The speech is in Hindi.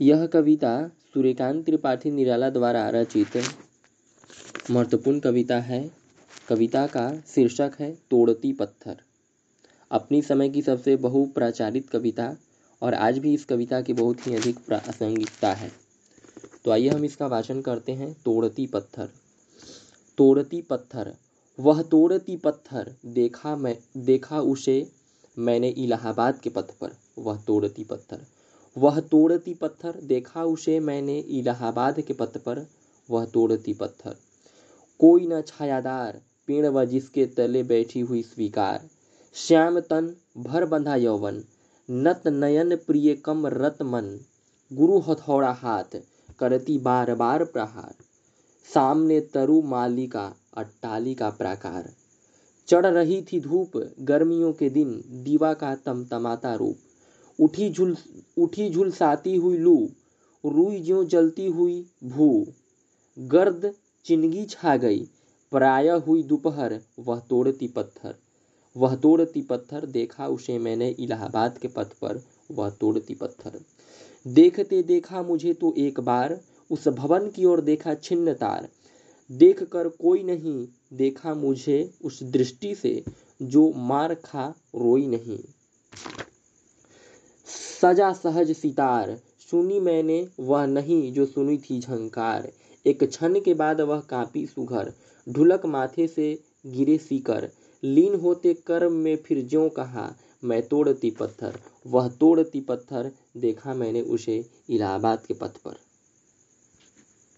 यह कविता सूर्यकांत त्रिपाठी निराला द्वारा रचित महत्वपूर्ण कविता है। कविता का शीर्षक है तोड़ती पत्थर। अपनी समय की सबसे बहुप्रचारित कविता और आज भी इस कविता की बहुत ही अधिक प्रासंगिकता है। तो आइए हम इसका वाचन करते हैं, तोड़ती पत्थर। तोड़ती पत्थर। वह तोड़ती पत्थर। देखा मैं, देखा उसे मैंने इलाहाबाद के पथ पर। वह तोड़ती पत्थर। वह तोड़ती पत्थर, देखा उसे मैंने इलाहाबाद के पथ पर, वह तोड़ती पत्थर। कोई न छायादार, पेड़ व जिसके तले बैठी हुई स्वीकार। श्याम तन भर बंधा यौवन, नत नयन प्रिय कम रत मन। गुरु हथौड़ा हाथ, करती बार बार प्रहार। सामने तरु मालिका, अट्टालिका प्राकार। चढ़ रही थी धूप, गर्मियों के दिन, दीवा का तमतमाता रूप। उठी झुल, उठी झुलसाती हुई लू, रुई ज्यों जलती हुई भू। गर्द चिनगी छा गई, प्राय हुई दोपहर, वह तोड़ती पत्थर। वह तोड़ती पत्थर, देखा उसे मैंने इलाहाबाद के पथ पर, वह तोड़ती पत्थर। देखते देखा मुझे तो एक बार, उस भवन की ओर देखा छिन्न तार। देख कर कोई नहीं, देखा मुझे उस दृष्टि से, जो मार खा रोई नहीं। सजा सहज सितार। सुनी मैंने वह नहीं जो सुनी थी झंकार। एक क्षण के बाद वह कापी सुघर। ढुलक माथे से गिरे सीकर। लीन होते कर्म में फिर ज्यो कहा, मैं तोड़ती पत्थर। वह तोड़ती पत्थर देखा मैंने उसे इलाहाबाद के पथ पर।